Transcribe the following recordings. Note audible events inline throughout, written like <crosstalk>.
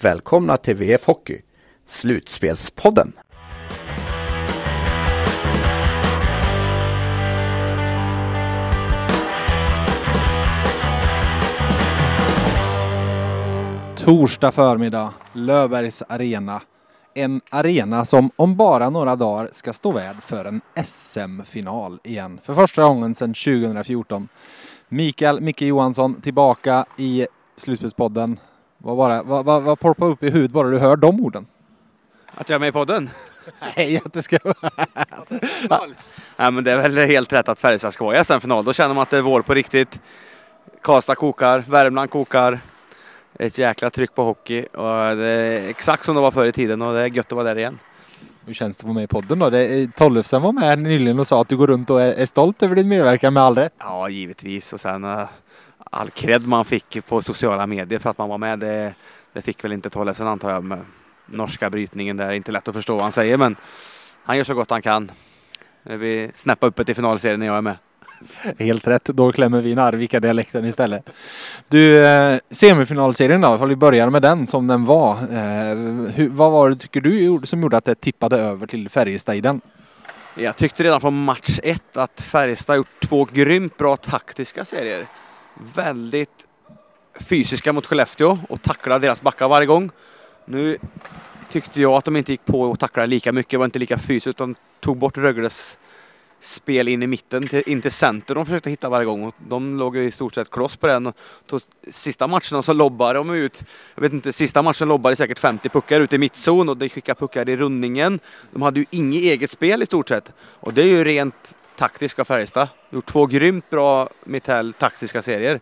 välkomna till VF Hockey, Slutspelspodden. Torsdag förmiddag, Löfbergs arena. En arena som om bara några dagar ska stå värd för en SM-final igen. För första gången sedan 2014. Mikael Micke Johansson tillbaka i Slutspelspodden. Vad, bara, vad, vad, vad poppar upp i huvudet bara du hör de orden? Att jag är med i podden? Nej, att det ska <laughs> ja. men det är väl helt rätt att Färjestad ska vara i SM-final. Då känner man att det är vår på riktigt. Karlstad kokar, Värmland kokar. Ett jäkla tryck på hockey och det är exakt som det var förr i tiden och det är gött att vara där igen. Hur känns det att vara med i podden då? Tollefsen var med nyligen och sa att du går runt och är stolt över din medverkan med all rätt. Ja, givetvis. Och sen uh, all cred man fick på sociala medier för att man var med, det, det fick väl inte Tollefsen antar jag med norska brytningen där. Inte lätt att förstå vad han säger men han gör så gott han kan. Vi snäppar upp i finalserien när jag är med. Helt rätt, då klämmer vi in Arvika-dialekten istället. Du, eh, semifinalserien då, ifall vi börjar med den som den var. Eh, hur, vad var det tycker du som gjorde att det tippade över till Färjestad i den? Jag tyckte redan från match ett att Färjestad gjort två grymt bra taktiska serier. Väldigt fysiska mot Skellefteå och tacklade deras backar varje gång. Nu tyckte jag att de inte gick på och tacklade lika mycket, var inte lika fysiskt utan tog bort Rögles spel in i mitten, till, in till center de försökte hitta varje gång. Och de låg i stort sett kloss på den. Och tog, sista matcherna så lobbade de ut, jag vet inte, sista matchen lobbade säkert 50 puckar ut i mittzon och de skickade puckar i rundningen. De hade ju inget eget spel i stort sett. Och det är ju rent taktiska Färjestad. Gjort två grymt bra Mitell taktiska serier.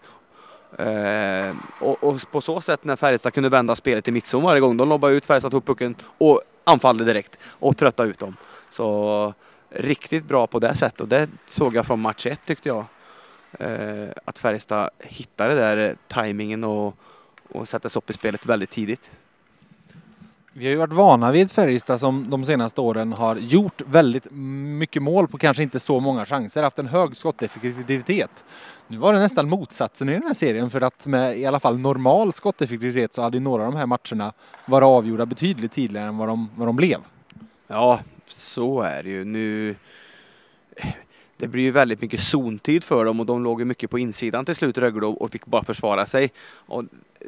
Eh, och, och, på så sätt när Färjestad kunde vända spelet i mittzon varje gång, de lobbade ut Färjestad, tog pucken och anfallde direkt och tröttade ut dem. Så riktigt bra på det sättet och det såg jag från match ett tyckte jag. Eh, att Färjestad hittade där eh, tajmingen och, och sätta sig upp i spelet väldigt tidigt. Vi har ju varit vana vid Färjestad som de senaste åren har gjort väldigt mycket mål på kanske inte så många chanser, haft en hög skotteffektivitet. Nu var det nästan motsatsen i den här serien för att med i alla fall normal skotteffektivitet så hade några av de här matcherna varit avgjorda betydligt tidigare än vad de, vad de blev. Ja, så är det ju. Nu det blir ju väldigt mycket zontid för dem och de låg ju mycket på insidan till slut Rögle och fick bara försvara sig. Och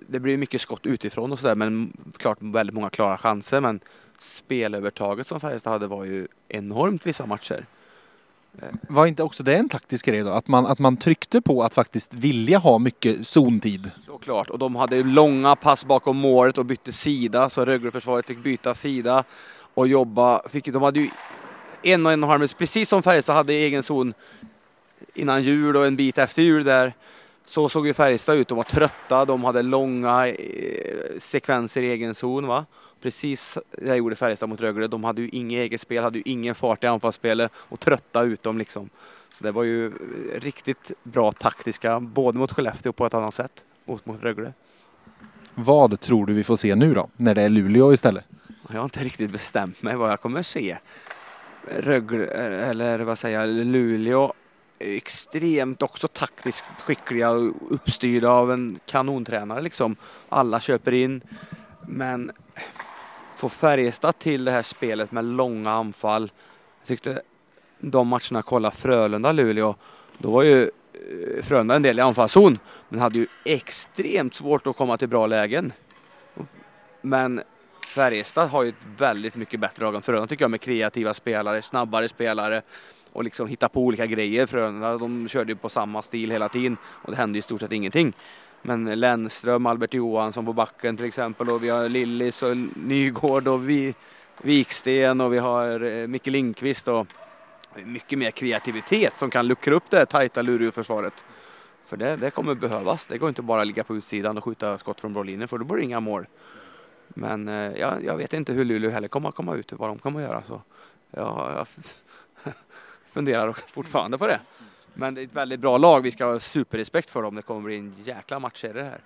det blir mycket skott utifrån och sådär men klart väldigt många klara chanser men spelövertaget som Färjestad hade var ju enormt vissa matcher. Var inte också det en taktisk grej då? Att man, att man tryckte på att faktiskt vilja ha mycket zontid? Såklart och de hade långa pass bakom målet och bytte sida så Rögle-försvaret fick byta sida och jobba. Fick, de hade ju en och en halv minut, precis som Färjestad hade egen zon innan jul och en bit efter jul där. Så såg ju Färjestad ut, de var trötta, de hade långa eh, sekvenser i egen zon. Va? Precis det gjorde Färjestad mot Rögle. De hade ju inget eget spel, hade ju ingen fart i anfallsspelet och trötta ut dem liksom. Så det var ju riktigt bra taktiska, både mot Skellefteå och på ett annat sätt, och mot Rögle. Vad tror du vi får se nu då, när det är Luleå istället? Jag har inte riktigt bestämt mig vad jag kommer se. Rögle, eh, eller vad säger jag, Luleå extremt också taktiskt skickliga och uppstyrda av en kanontränare liksom. Alla köper in. Men få Färjestad till det här spelet med långa anfall. Jag tyckte de matcherna kolla Frölunda-Luleå. Då var ju eh, Frölunda en del i anfallszon. Men hade ju extremt svårt att komma till bra lägen. Men Färjestad har ju ett väldigt mycket bättre lag än Frölunda tycker jag med kreativa spelare, snabbare spelare och liksom hitta på olika grejer. Frölunda de körde ju på samma stil hela tiden och det hände i stort sett ingenting. Men Lennström, Albert Johansson på backen till exempel och vi har Lillis och Nygård och vi, Viksten och vi har eh, Micke Lindqvist och mycket mer kreativitet som kan luckra upp det här tajta Luleå-försvaret. För det, det kommer behövas. Det går inte bara att ligga på utsidan och skjuta skott från blå linjen för då blir det inga mål. Men eh, jag, jag vet inte hur Luleå heller kommer att komma ut och vad de kommer att göra. Så jag, jag <laughs> funderar fortfarande på det. Men det är ett väldigt bra lag. Vi ska ha superrespekt för dem. Det kommer bli en jäkla matchserie här.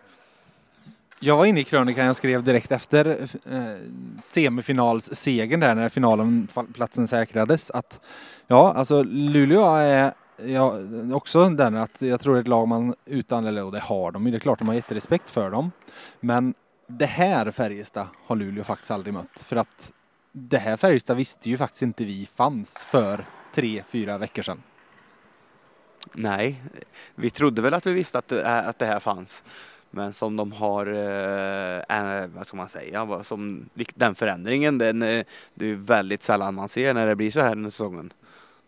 Jag var inne i krönikan jag skrev direkt efter eh, semifinalssegern där när finalen platsen säkrades att ja, alltså Luleå är ja, också den att jag tror det är ett lag man utan, eller och det har de ju, det är klart de har jätterespekt för dem. Men det här Färjestad har Luleå faktiskt aldrig mött för att det här Färjestad visste ju faktiskt inte vi fanns för tre, fyra veckor sedan. Nej, vi trodde väl att vi visste att det, att det här fanns. Men som de har, eh, eh vad ska man säga, som den förändringen, den, eh, det är väldigt sällan man ser när det blir så här under säsongen.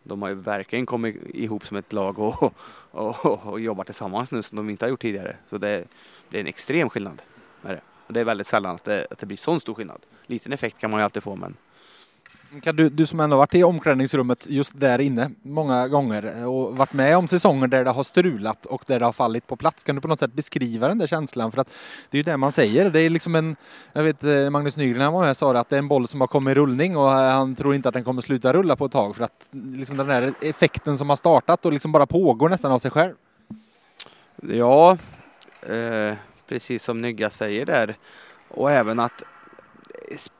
De har ju verkligen kommit ihop som ett lag och, och, och, och jobbar tillsammans nu som de inte har gjort tidigare. Så det, det är en extrem skillnad med det. Det är väldigt sällan att det, att det blir sån stor skillnad. Liten effekt kan man ju alltid få men kan du, du som ändå varit i omklädningsrummet just där inne många gånger och varit med om säsonger där det har strulat och där det har fallit på plats. Kan du på något sätt beskriva den där känslan? För att det är ju det man säger. Det är liksom en, jag vet eh, Magnus Nygren han var med sa att det är en boll som har kommit i rullning och han tror inte att den kommer sluta rulla på ett tag för att liksom den där effekten som har startat och liksom bara pågår nästan av sig själv. Ja, eh, precis som Nygga säger där och även att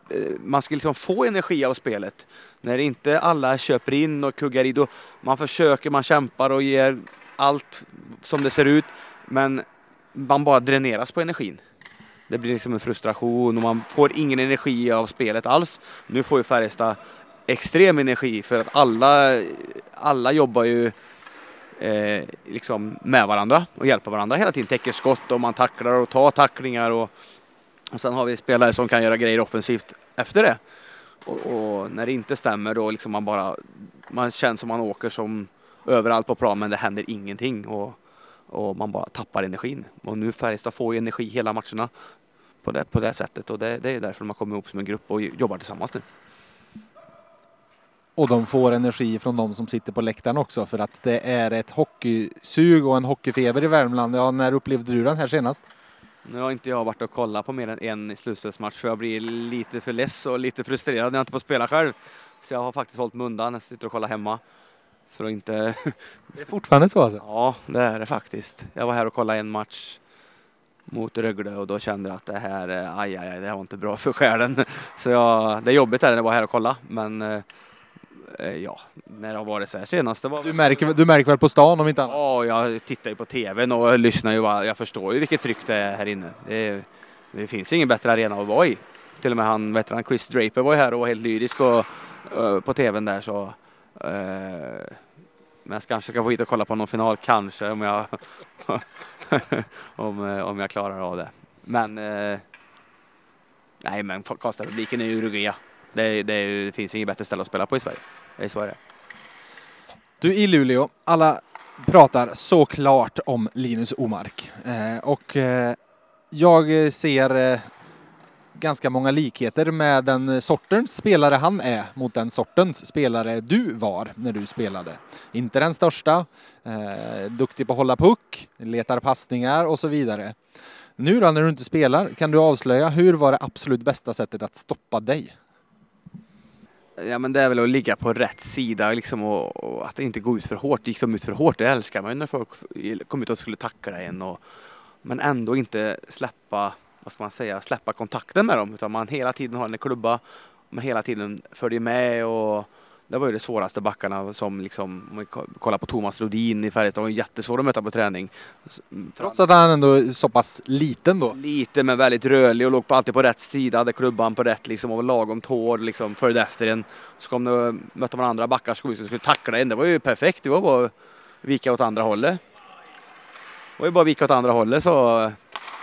eh, man ska liksom få energi av spelet. När inte alla köper in och kuggar i, då man försöker, man kämpar och ger allt som det ser ut. Men man bara dräneras på energin. Det blir liksom en frustration och man får ingen energi av spelet alls. Nu får ju Färjestad extrem energi för att alla, alla jobbar ju eh, liksom med varandra och hjälper varandra hela tiden. Täcker skott och man tacklar och tar tacklingar och och sen har vi spelare som kan göra grejer offensivt efter det. Och, och när det inte stämmer då liksom man bara, man känns som man åker som överallt på plan men det händer ingenting och, och man bara tappar energin. Och nu Färjestad får ju energi hela matcherna på det, på det sättet och det, det är därför man kommer ihop som en grupp och jobbar tillsammans nu. Och de får energi från de som sitter på läktaren också för att det är ett hockeysug och en hockeyfeber i Värmland. Ja, när upplevde du den här senast? Nu har inte jag varit och kollat på mer än en slutspelsmatch för jag blir lite för less och lite frustrerad när jag inte får spela själv. Så jag har faktiskt hållit mig undan. Jag sitter och kollar hemma. För att inte... <laughs> det är fortfarande så alltså? Ja, det är det faktiskt. Jag var här och kollade en match mot Rögle och då kände jag att det här, aj, aj, aj, det här var inte bra för själen. <laughs> Så jag, det är jobbigt här när jag var här och kolla men eh, Eh, ja, när det har varit så här senast. Var... Du, märker, du märker väl på stan om inte annat? Ja, jag tittar ju på tvn och lyssnar ju. Jag förstår ju vilket tryck det är här inne. Det, det finns ingen bättre arena att vara i. Till och med han, vet han Chris Draper var ju här och var helt lyrisk och, uh, på tvn där så. Uh, men jag kanske ska få hit och kolla på någon final, kanske om jag <laughs> om, om jag klarar av det. Men uh, nej, men Karlstad-publiken är ju rugiga. Det, det, det finns inget bättre ställe att spela på i Sverige. Det är så är det. Du i Luleå, alla pratar såklart om Linus Omark eh, och eh, jag ser eh, ganska många likheter med den sortens spelare han är mot den sortens spelare du var när du spelade. Inte den största, eh, duktig på att hålla puck, letar passningar och så vidare. Nu då när du inte spelar, kan du avslöja hur var det absolut bästa sättet att stoppa dig? Ja men det är väl att ligga på rätt sida liksom och, och att inte gå ut för hårt. Gick de ut för hårt, det älskar man ju när folk kom ut och skulle tackla en. Och, men ändå inte släppa, vad ska man säga, släppa kontakten med dem. Utan man hela tiden har en klubba, man hela tiden följer med och det var ju de svåraste backarna som liksom, om vi kollar på Thomas Rodin i Färjestad, var jättesvår att möta på träning. Trots att han ändå är så pass liten då? Liten men väldigt rörlig och låg på, alltid på rätt sida, hade klubban på rätt liksom och var lagom tår liksom, följde efter en. Så kom det, mötte man andra backar som skulle tackla en, det var ju perfekt, det var bara att vika åt andra hållet. Det var ju bara att vika åt andra hållet så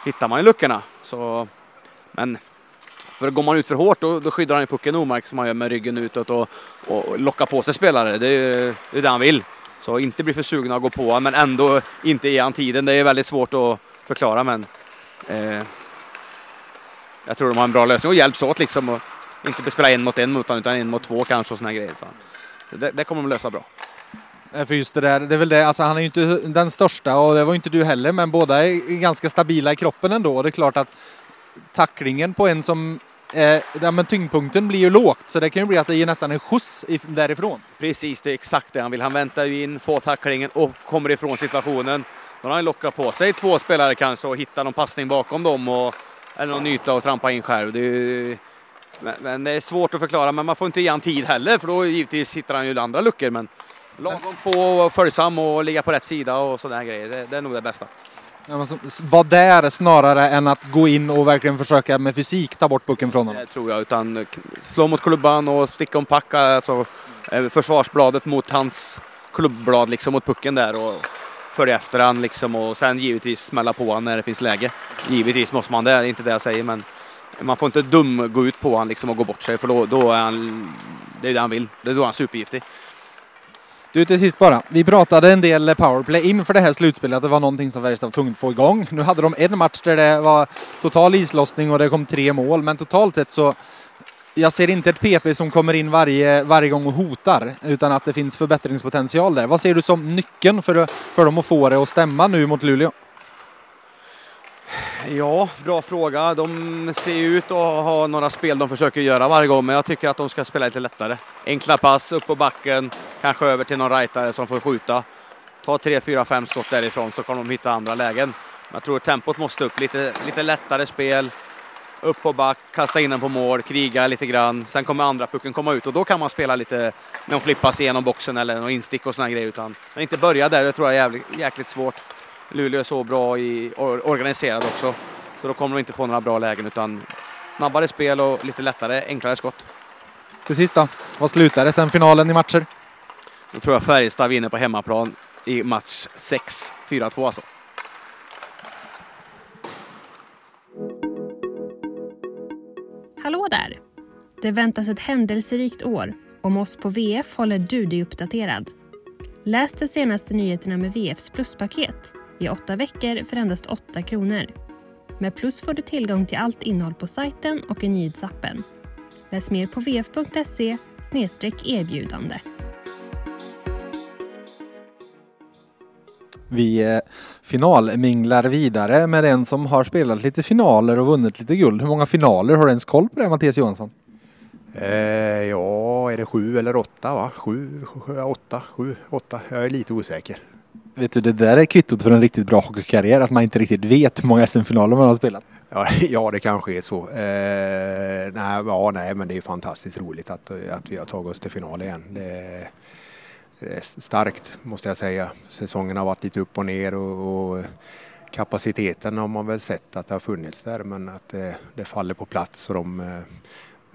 hittar man ju luckorna. Så, men för går man ut för hårt då, då skyddar han ju pucken Omark som han gör med ryggen utåt och, och lockar på sig spelare. Det är, det är det han vill. Så inte bli för sugna att gå på men ändå inte ge han tiden. Det är väldigt svårt att förklara men eh, jag tror de har en bra lösning och hjälps åt liksom. Och inte spela en mot en utan, utan en mot två kanske och såna grejer. Det, det kommer de lösa bra. Eh, för just det där, det är väl det, alltså han är ju inte den största och det var inte du heller men båda är ganska stabila i kroppen ändå. Och det är klart att tacklingen på en som eh, men tyngdpunkten blir ju lågt så det kan ju bli att det ger nästan en skjuts därifrån. Precis, det är exakt det han vill. Han väntar ju in, får tacklingen och kommer ifrån situationen. Då har han lockat på sig två spelare kanske och hittar någon passning bakom dem och, eller någon yta och trampa in själv. Det är, men, men, det är svårt att förklara, men man får inte ge han tid heller för då givetvis hittar han ju andra luckor. Men lagom på och följsam och ligga på rätt sida och sådana grejer. Det, det är nog det bästa. Var där snarare än att gå in och verkligen försöka med fysik ta bort pucken från honom? Det tror jag, utan slå mot klubban och sticka om packa, alltså eh, försvarsbladet mot hans klubbblad liksom mot pucken där och följa efter han liksom och sen givetvis smälla på han när det finns läge. Givetvis måste man det, det är inte det jag säger men man får inte dum gå ut på han liksom och gå bort sig för då, då är han, det är det han vill, det är då han är supergiftig. Du till sist bara. Vi pratade en del powerplay inför det här slutspelet. Det var någonting som Färjestad var tvungen att få igång. Nu hade de en match där det var total islossning och det kom tre mål. Men totalt sett så jag ser inte ett PP som kommer in varje, varje gång och hotar utan att det finns förbättringspotential där. Vad ser du som nyckeln för, för dem att få det att stämma nu mot Luleå? Ja, bra fråga. De ser ut att ha några spel de försöker göra varje gång, men jag tycker att de ska spela lite lättare. Enkla pass, upp på backen, kanske över till någon rightare som får skjuta. Ta tre, fyra, fem skott därifrån så kommer de hitta andra lägen. Jag tror tempot måste upp, lite, lite lättare spel. Upp på back, kasta in den på mål, kriga lite grann. Sen kommer andra pucken komma ut och då kan man spela lite någon flippass igenom boxen eller någon instick och såna grejer. Utan, men inte börja där, det tror jag är jävligt, jäkligt svårt. Luleå är så bra i, organiserad också. Så då kommer de inte få några bra lägen utan snabbare spel och lite lättare, enklare skott. Till sist då, vad slutar det sen finalen i matcher? Då tror jag Färjestad vinner på hemmaplan i match 6, 4-2 alltså. Hallå där! Det väntas ett händelserikt år. Om oss på VF håller du dig uppdaterad. Läs de senaste nyheterna med VFs pluspaket i åtta veckor för endast 8 kronor. Med Plus får du tillgång till allt innehåll på sajten och i nyhetsappen. Läs mer på vf.se erbjudande. Vi eh, finalminglar vidare med en som har spelat lite finaler och vunnit lite guld. Hur många finaler har du ens koll på det, Mattias Johansson? Eh, ja, är det sju eller åtta va? Sju, sju, åtta, sju, åtta. Jag är lite osäker. Vet du, det där är kvittot för en riktigt bra hockeykarriär, att man inte riktigt vet hur många SM-finaler man har spelat. Ja, <laughs> ja, det kanske är så. Eh, nej, ja, nej, men det är fantastiskt roligt att, att vi har tagit oss till final igen. Det, det är eh, starkt, måste jag säga. Säsongen har varit lite upp och ner och, och kapaciteten har man väl sett att det har funnits där, men att det, det faller på plats och de eh,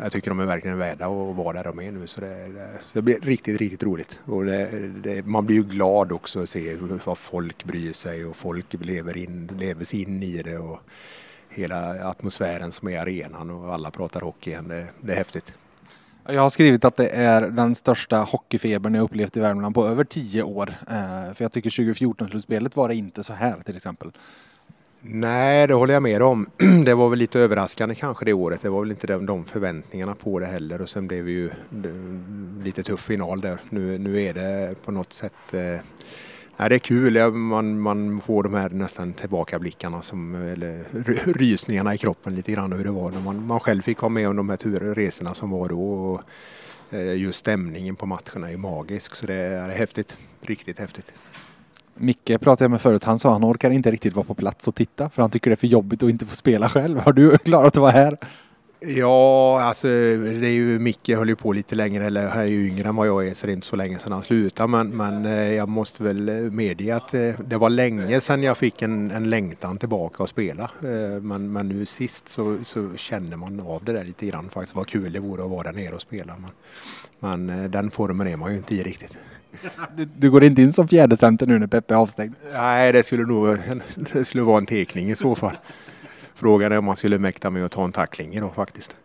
jag tycker de är verkligen värda att vara där de är nu. Så det, det, det blir riktigt, riktigt roligt. Och det, man blir ju glad också att se vad folk bryr sig och folk lever, in, lever sig in i det. Och hela atmosfären som är i arenan och alla pratar hockey igen. Det, det är häftigt. Jag har skrivit att det är den största hockeyfebern jag upplevt i Värmland på över tio år. Eh, för jag tycker 2014-slutspelet var det inte så här till exempel. Nej, det håller jag med om. <clears throat> Det var väl lite överraskande kanske det året. Det var väl inte de, förväntningarna på det heller och sen blev det ju lite tuff final där. Nu, nu är det på något sätt eh, Nej, det är kul, man, man får de här nästan tillbakablickarna som, eller rysningarna i kroppen lite grann hur det var när man, man själv fick ha med om de här turresorna som var då. Och eh, just stämningen på matcherna är magisk så det är häftigt, riktigt häftigt. Micke pratade jag med förut, han sa att han orkar inte riktigt vara på plats och titta för han tycker det är för jobbigt att inte få spela själv. Har du <laughs> klarat att vara här? Ja, alltså det är ju Micke höll ju på lite längre, eller han är ju yngre än vad jag är så det är inte så länge sedan han slutade. Men, men eh, jag måste väl eh, medge att eh, det var länge sedan jag fick en, en längtan tillbaka att spela. Men, men nu sist så, så kände man av det där lite grann faktiskt, vad kul det vore att vara där nere och spela. Men, men den formen är man ju inte i riktigt. <laughs> Du, du, går inte in som fjärde center nu när Peppe är avstängd? Nej, det skulle nog <laughs> det skulle vara en tekning i så fall. Frågan är om man skulle mäkta med att ta en tackling då faktiskt.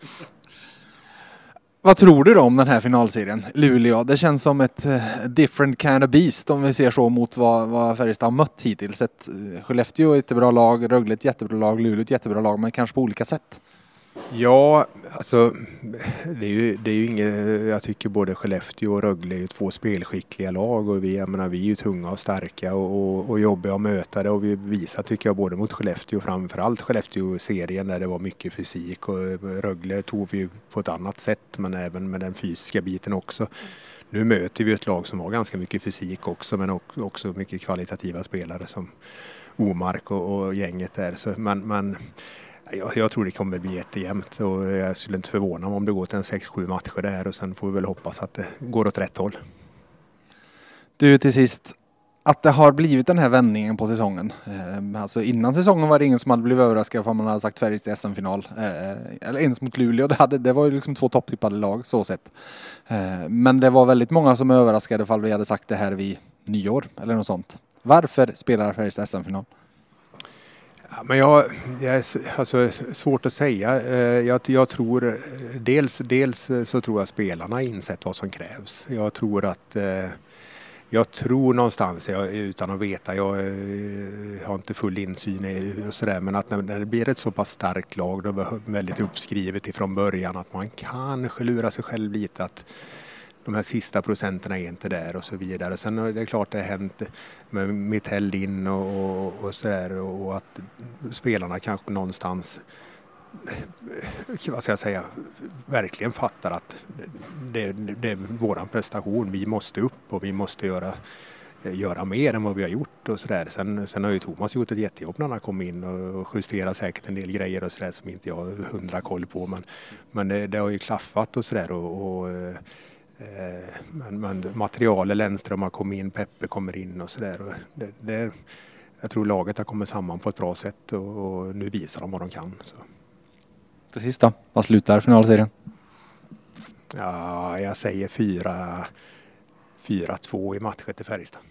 Vad tror du då om den här finalserien? Luleå, det känns som ett uh, different kind of beast om vi ser så mot vad, vad Färjestad har mött hittills. Ett, uh, Skellefteå är ett bra lag, Rögle ett jättebra lag, Luleå ett jättebra lag, men kanske på olika sätt. Ja, alltså det är ju, det är ju inget, jag tycker både Skellefteå och Rögle är ju två spelskickliga lag och vi, jag menar, vi är ju tunga och starka och, och, och jobbiga att möta det och vi visar tycker jag både mot Skellefteå och framförallt Skellefteå-serien där det var mycket fysik och eh, Rögle tog vi på ett annat sätt men även med den fysiska biten också. Nu möter vi ett lag som har ganska mycket fysik också men också mycket kvalitativa spelare som Omark och, och gänget där. Så, men, men jag, jag, tror det kommer bli jättejämnt och jag skulle inte förvåna mig om det går till en 6-7 matcher där och sen får vi väl hoppas att det går åt rätt håll. Du till sist, att det har blivit den här vändningen på säsongen. Eh, alltså innan säsongen var det ingen som hade blivit överraskad om man hade sagt Färjestad SM-final. Eh, eller ens mot Luleå. Det, hade, det var ju liksom två topptippade lag så sett. Eh, men det var väldigt många som överraskade ifall vi hade sagt det här vid nyår eller något sånt. Varför spelar Färjestad SM-final? Ja, men jag, jag är alltså, svårt att säga. Eh, jag, jag, tror dels, dels eh, så tror jag spelarna insett vad som krävs. Jag tror att eh, jag tror någonstans, jag, utan att veta, jag, jag har inte full insyn i sådär, men att när, det blir ett så pass starkt lag, det väldigt uppskrivet ifrån början, att man kanske lurar sig själv lite att de här sista procenterna är inte där och så vidare. Sen är det klart det har hänt med Mitell in och, och, och så där och att spelarna kanske någonstans vad ska jag säga, verkligen fattar att det, det är våran prestation. Vi måste upp och vi måste göra, göra mer än vad vi har gjort och sådär. Sen, sen har ju Thomas gjort ett jättejobb när han kom in och justerat säkert en del grejer och sådär som inte jag har hundra koll på. Men, men det, det har ju klaffat och sådär och, och eh, men, men materialet, Lennström har kommit in, Peppe kommer in och sådär. Det, det, jag tror laget har kommit samman på ett bra sätt och, och nu visar de vad de kan. Så. Till sist då, vad slutar finalserien? Ja, jag säger 4-2 i matcher till Färjestad.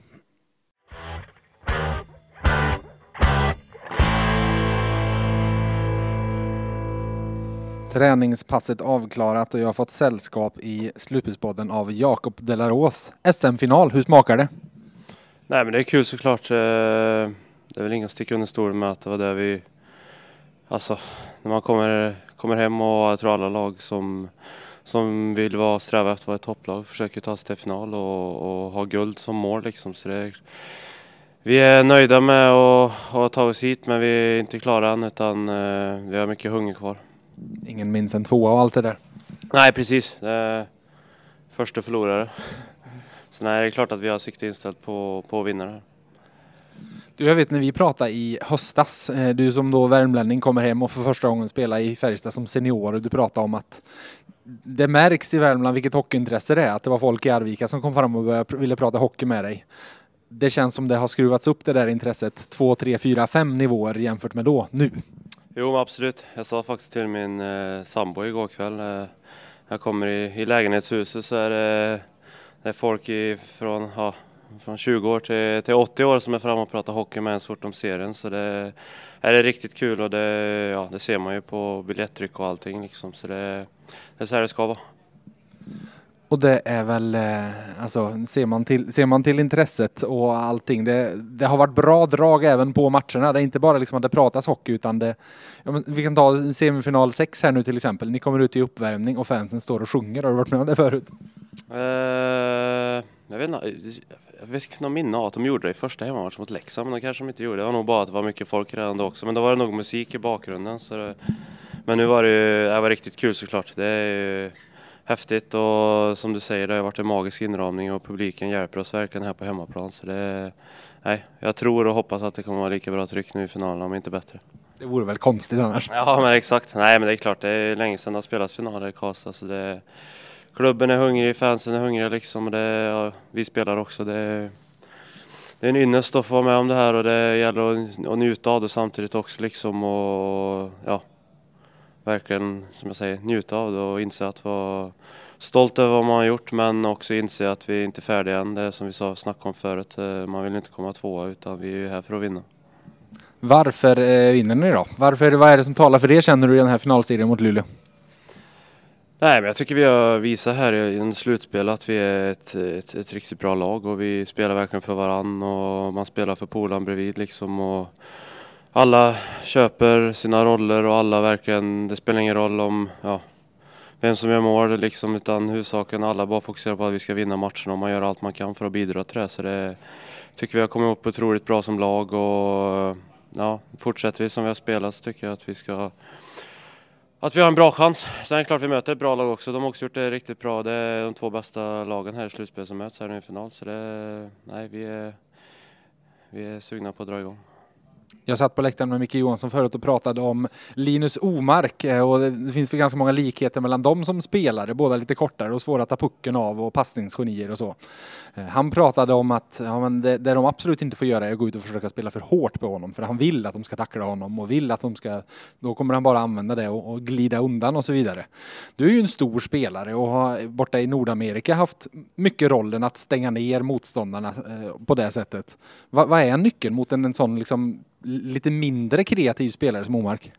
Träningspasset avklarat och jag har fått sällskap i slutspelspodden av Jakob Delaros. SM-final, hur smakar det? Nej men det är kul såklart. Eh, det är väl inga stick under stolen med att det var det vi... Alltså, när man kommer, kommer hem och jag tror alla lag som, som vill vara, sträva efter att vara ett topplag försöker ta sig till final och, och ha guld som mål liksom. Så det är, vi är nöjda med att ha tagit oss hit men vi är inte klara än utan eh, vi har mycket hunger kvar. Ingen minns en tvåa och allt det där. Nej precis. första förlorare. Så nej, det är klart att vi har sikte inställt på, på att vinna det här. Du, jag vet när vi pratade i höstas, eh, du som då värmlänning kommer hem och för första gången spelar i Färjestad som senior och du pratade om att det märks i Värmland vilket hockeyintresse det är. Att det var folk i Arvika som kom fram och började, ville prata hockey med dig. Det känns som det har skruvats upp det där intresset två, tre, fyra, fem nivåer jämfört med då, nu. Jo, absolut. Jag sa faktiskt till min eh, sambo igår kväll. Eh, jag kommer i, i lägenhetshuset så är det, det är folk i, från, ja, från 20 år till, till 80 år som är framme och pratar hockey med en så fort de ser den. Så det är det riktigt kul och det, ja, det ser man ju på biljettryck och allting liksom. Så det, det är så här det ska vara. Och det är väl, eh, alltså ser man till, ser man till intresset och allting, det, det har varit bra drag även på matcherna. Det är inte bara liksom att det pratas hockey utan det, ja, vi kan ta semifinal 6 här nu till exempel. Ni kommer ut i uppvärmning och fansen står och sjunger. Har du varit med om det förut? Uh, jag vet inte, jag vet inte minne av att de gjorde det i första hemmamatchen mot Leksand, men det kanske de inte gjorde. Det var nog bara att det var mycket folk redan då också, men då var det nog musik i bakgrunden. Så det, men nu var det ju, det var riktigt kul såklart. Det är ju, häftigt och som du säger, det har varit en magisk inramning och publiken hjälper oss verkligen här på hemmaplan. Så det, nej, jag tror och hoppas att det kommer vara lika bra tryck nu i finalen, om inte bättre. Det vore väl konstigt annars? Ja, men exakt. Nej, men det är klart, det är länge sedan det har spelats finaler i Karlstad. Så det, klubben är hungrig, fansen är hungriga liksom. Och det, ja, vi spelar också. Det, det är en ynnest att få vara med om det här och det gäller att, att njuta av det samtidigt också liksom. Och, ja, verkligen, som jag säger, njuta av det och inse att vara stolt över vad man har gjort men också inse att vi inte är färdiga än. Det är som vi sa, snackade om förut, eh, man vill inte komma tvåa utan vi är här för att vinna. Varför eh, vinner ni då? Varför, vad är det som talar för det känner du i den här finalserien mot Luleå? Nej, men jag tycker vi har visat här i en slutspel att vi är ett, ett, ett, riktigt bra lag och vi spelar verkligen för varann och man spelar för polaren bredvid liksom. Och alla köper sina roller och alla verkligen, det spelar ingen roll om ja, vem som gör mål liksom, utan huvudsaken alla bara fokuserar på att vi ska vinna matchen och man gör allt man kan för att bidra till det. Så det tycker vi har kommit upp otroligt bra som lag och ja, fortsätter vi som vi har spelat så tycker jag att vi ska att vi har en bra chans. Sen är det klart vi möter ett bra lag också. De har också gjort det riktigt bra. Det är de två bästa lagen här i slutspelet som möts här nu i final. Så det, nej, vi är, vi är sugna på att dra igång. Jag satt på läktaren med Micke Johansson förut och pratade om Linus Omark eh, och det finns väl ganska många likheter mellan dem som spelare, båda lite kortare och svåra att ta pucken av och passningsgenier och så. Eh, han pratade om att ja, men det, det de absolut inte får göra är att gå ut och försöka spela för hårt på honom för han vill att de ska tackla honom och vill att de ska, då kommer han bara använda det och, och glida undan och så vidare. Du är ju en stor spelare och har borta i Nordamerika haft mycket rollen att stänga ner motståndarna eh, på det sättet. Va, vad är nyckeln mot en, en sån liksom lite mindre kreativ spelare som Omark?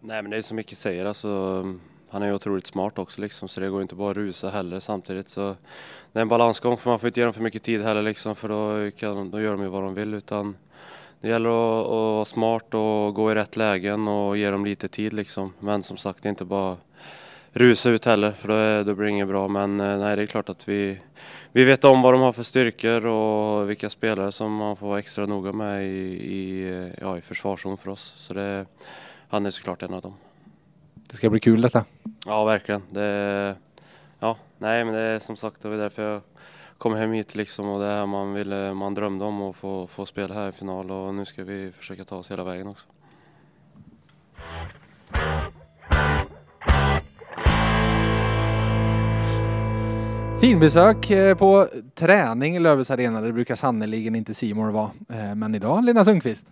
Nej men det är som Micke säger alltså, han är ju otroligt smart också liksom så det går inte bara att rusa heller samtidigt så det är en balansgång för man får inte ge dem för mycket tid heller liksom för då, kan, då gör de ju vad de vill utan det gäller att, att vara smart och gå i rätt lägen och ge dem lite tid liksom men som sagt det är inte bara rusa ut heller för då, är, då blir det inget bra men eh, nej det är klart att vi vi vet om vad de har för styrkor och vilka spelare som man får vara extra noga med i, i, ja, i försvarszon för oss. Så det, han är såklart en av dem. Det ska bli kul detta. Ja, verkligen. Det, ja, nej, men det är som sagt det var därför jag kom hem hit liksom och det här man, ville, man drömde om att få, få spela här i final och nu ska vi försöka ta oss hela vägen också. Finbesök eh, på träning i Löfves Arena. Det brukar sannerligen inte Simor vara. Eh, men idag, Lena Sundqvist.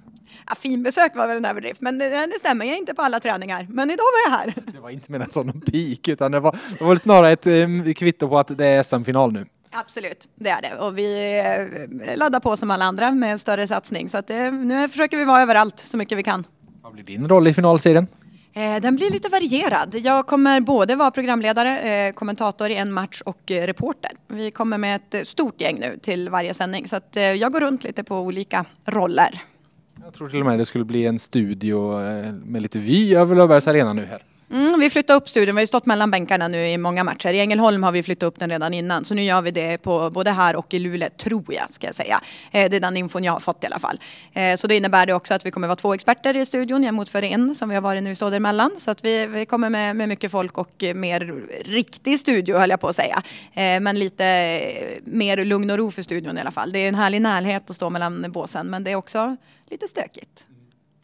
Ja, finbesök var väl en överdrift, men det, det stämmer. Jag är inte på alla träningar. Men idag var jag här. <laughs> Det var inte menat som någon pik, utan det var, det var snarare ett kvitto på att det är SM-final nu. Absolut, det är det. Och vi laddar på som alla andra med större satsning. Så att nu försöker vi vara överallt så mycket vi kan. Vad blir din roll i finalserien? Eh, den blir lite varierad. Jag kommer både vara programledare, eh, kommentator i en match och eh, reporter. Vi kommer med ett stort gäng nu till varje sändning så att jag går runt lite på olika roller. Jag tror till och med det skulle bli en studio med lite vy över Löfbergs Arena nu här. Mm, vi flyttar upp studion, vi har stått mellan bänkarna nu i många matcher. I Ängelholm har vi flyttat upp den redan innan, så nu gör vi det på både här och i Luleå, tror jag, ska jag säga. Eh, det är den infon jag har fått i alla fall. Eh, så det innebär det också att vi kommer vara två experter i studion jämfört för en som vi har varit nu vi står emellan. Så att vi, vi kommer med, med mycket folk och mer riktig studio höll jag på att säga. Eh, men lite eh, mer lugn och ro för studion i alla fall. Det är en härlig närhet att stå mellan båsen, men det är också lite stökigt.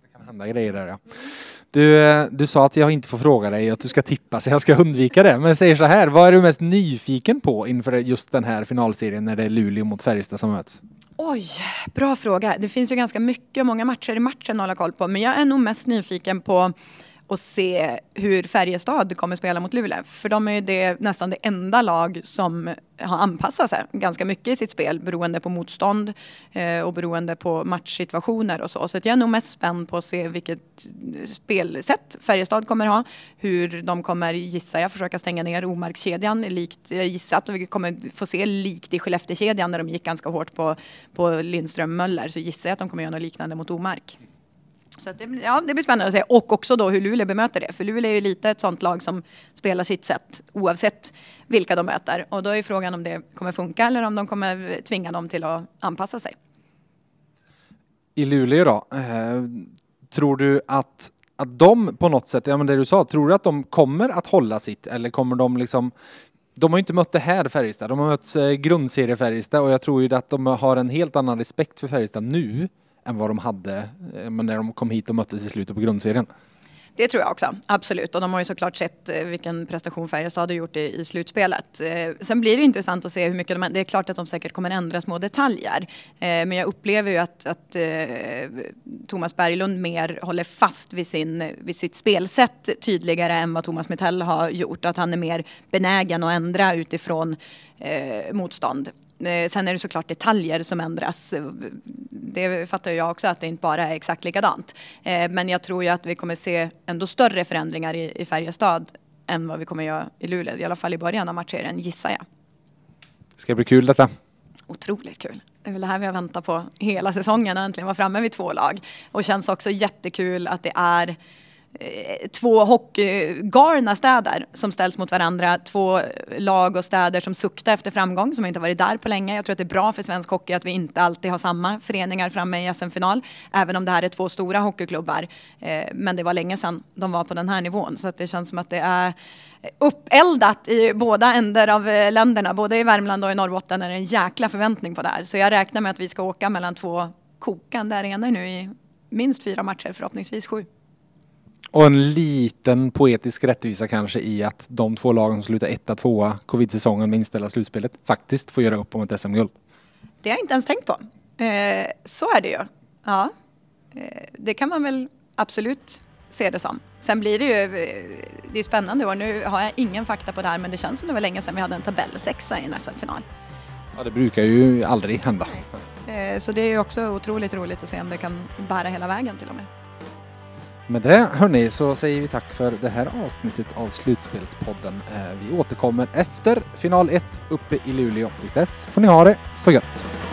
Det kan hända grejer där ja. Du, eh, du sa att jag inte får fråga dig att du ska tippa så jag ska undvika det. Men säger så här, vad är du mest nyfiken på inför just den här finalserien när det är Luleå mot Färjestad som möts? Oj, bra fråga. Det finns ju ganska mycket och många matcher i matchen att hålla koll på. Men jag är nog mest nyfiken på och se hur Färjestad kommer spela mot Luleå. För de är ju det, nästan det enda lag som har anpassat sig ganska mycket i sitt spel beroende på motstånd eh, och beroende på matchsituationer och så. Så jag är nog mest spänd på att se vilket spelsätt Färjestad kommer ha. Hur de kommer, gissar jag, försöka stänga ner Omarkskedjan likt jag gissat och vi kommer få se likt i Skellefteåkedjan när de gick ganska hårt på, på Lindström Möller så gissar jag att de kommer göra något liknande mot Omark. Så det, ja, det blir spännande att se. Och också då hur Luleå bemöter det. För Luleå är ju lite ett sånt lag som spelar sitt sätt oavsett vilka de möter. Och då är frågan om det kommer funka eller om de kommer tvinga dem till att anpassa sig. I Luleå då, eh, tror du att, att de på något sätt, ja men det du sa, tror du att de kommer att hålla sitt eller kommer de liksom de har ju inte mött det här Färjestad, de har mött eh, grundserie Färjestad och jag tror ju att de har en helt annan respekt för Färjestad nu än vad de hade eh, när de kom hit och möttes i slutet på grundserien. Det tror jag också, absolut. Och de har ju såklart sett eh, vilken prestation Färjestad har gjort i, i slutspelet. Eh, sen blir det intressant att se hur mycket de... Det är klart att de säkert kommer ändra små detaljer. Men jag upplever ju att, att Thomas Berglund mer håller fast vid, sin, vid sitt spelsätt tydligare än vad Thomas Mittell har gjort. Att han är mer benägen att ändra utifrån motstånd. Eh, sen är det såklart detaljer som ändras. Det fattar jag också att det inte bara är exakt likadant. Eh, men jag tror ju att vi kommer se ändå större förändringar i Färjestad än vad vi kommer göra i Luleå. I alla fall i början av matchserien gissar jag. Det ska bli kul detta. Otroligt kul. Det är väl det här vi har väntat på hela säsongen, äntligen vara framme vid två lag. Och känns också jättekul att det är Eh, två hockeygalna städer som ställs mot varandra. Två lag och städer som suktar efter framgång, som inte varit där på länge. Jag tror att det är bra för svensk hockey att vi inte alltid har samma föreningar framme i SM-final. Även om det här är två stora hockeyklubbar. Eh, men det var länge sedan de var på den här nivån. Så att det känns som att det är uppeldat i båda ändar av eh, länderna. Både i Värmland och i Norrbotten är det en jäkla förväntning på det här. Så jag räknar med att vi ska åka mellan två kokande arenor nu i minst fyra matcher, förhoppningsvis sju. Och en liten poetisk rättvisa kanske i att de två lagen som slutar etta, tvåa covid-säsongen med inställda slutspelet faktiskt får göra upp om ett SM-guld. Det har jag inte ens tänkt på. Eh, så är det ju. Ja, eh, det kan man väl absolut se det som. Sen blir det ju, eh, det är spännande och nu har jag ingen fakta på det här men det känns som det var länge sedan vi hade en tabellsexa i en SM-final. Ja, det brukar ju aldrig hända. Eh, så det är ju också otroligt roligt att se om det kan bära hela vägen till och med. Med det hörni så säger vi tack för det här avsnittet av Slutspelspodden. Eh, vi återkommer efter final 1 uppe i Luleå. Tills dess får ni ha det så gött!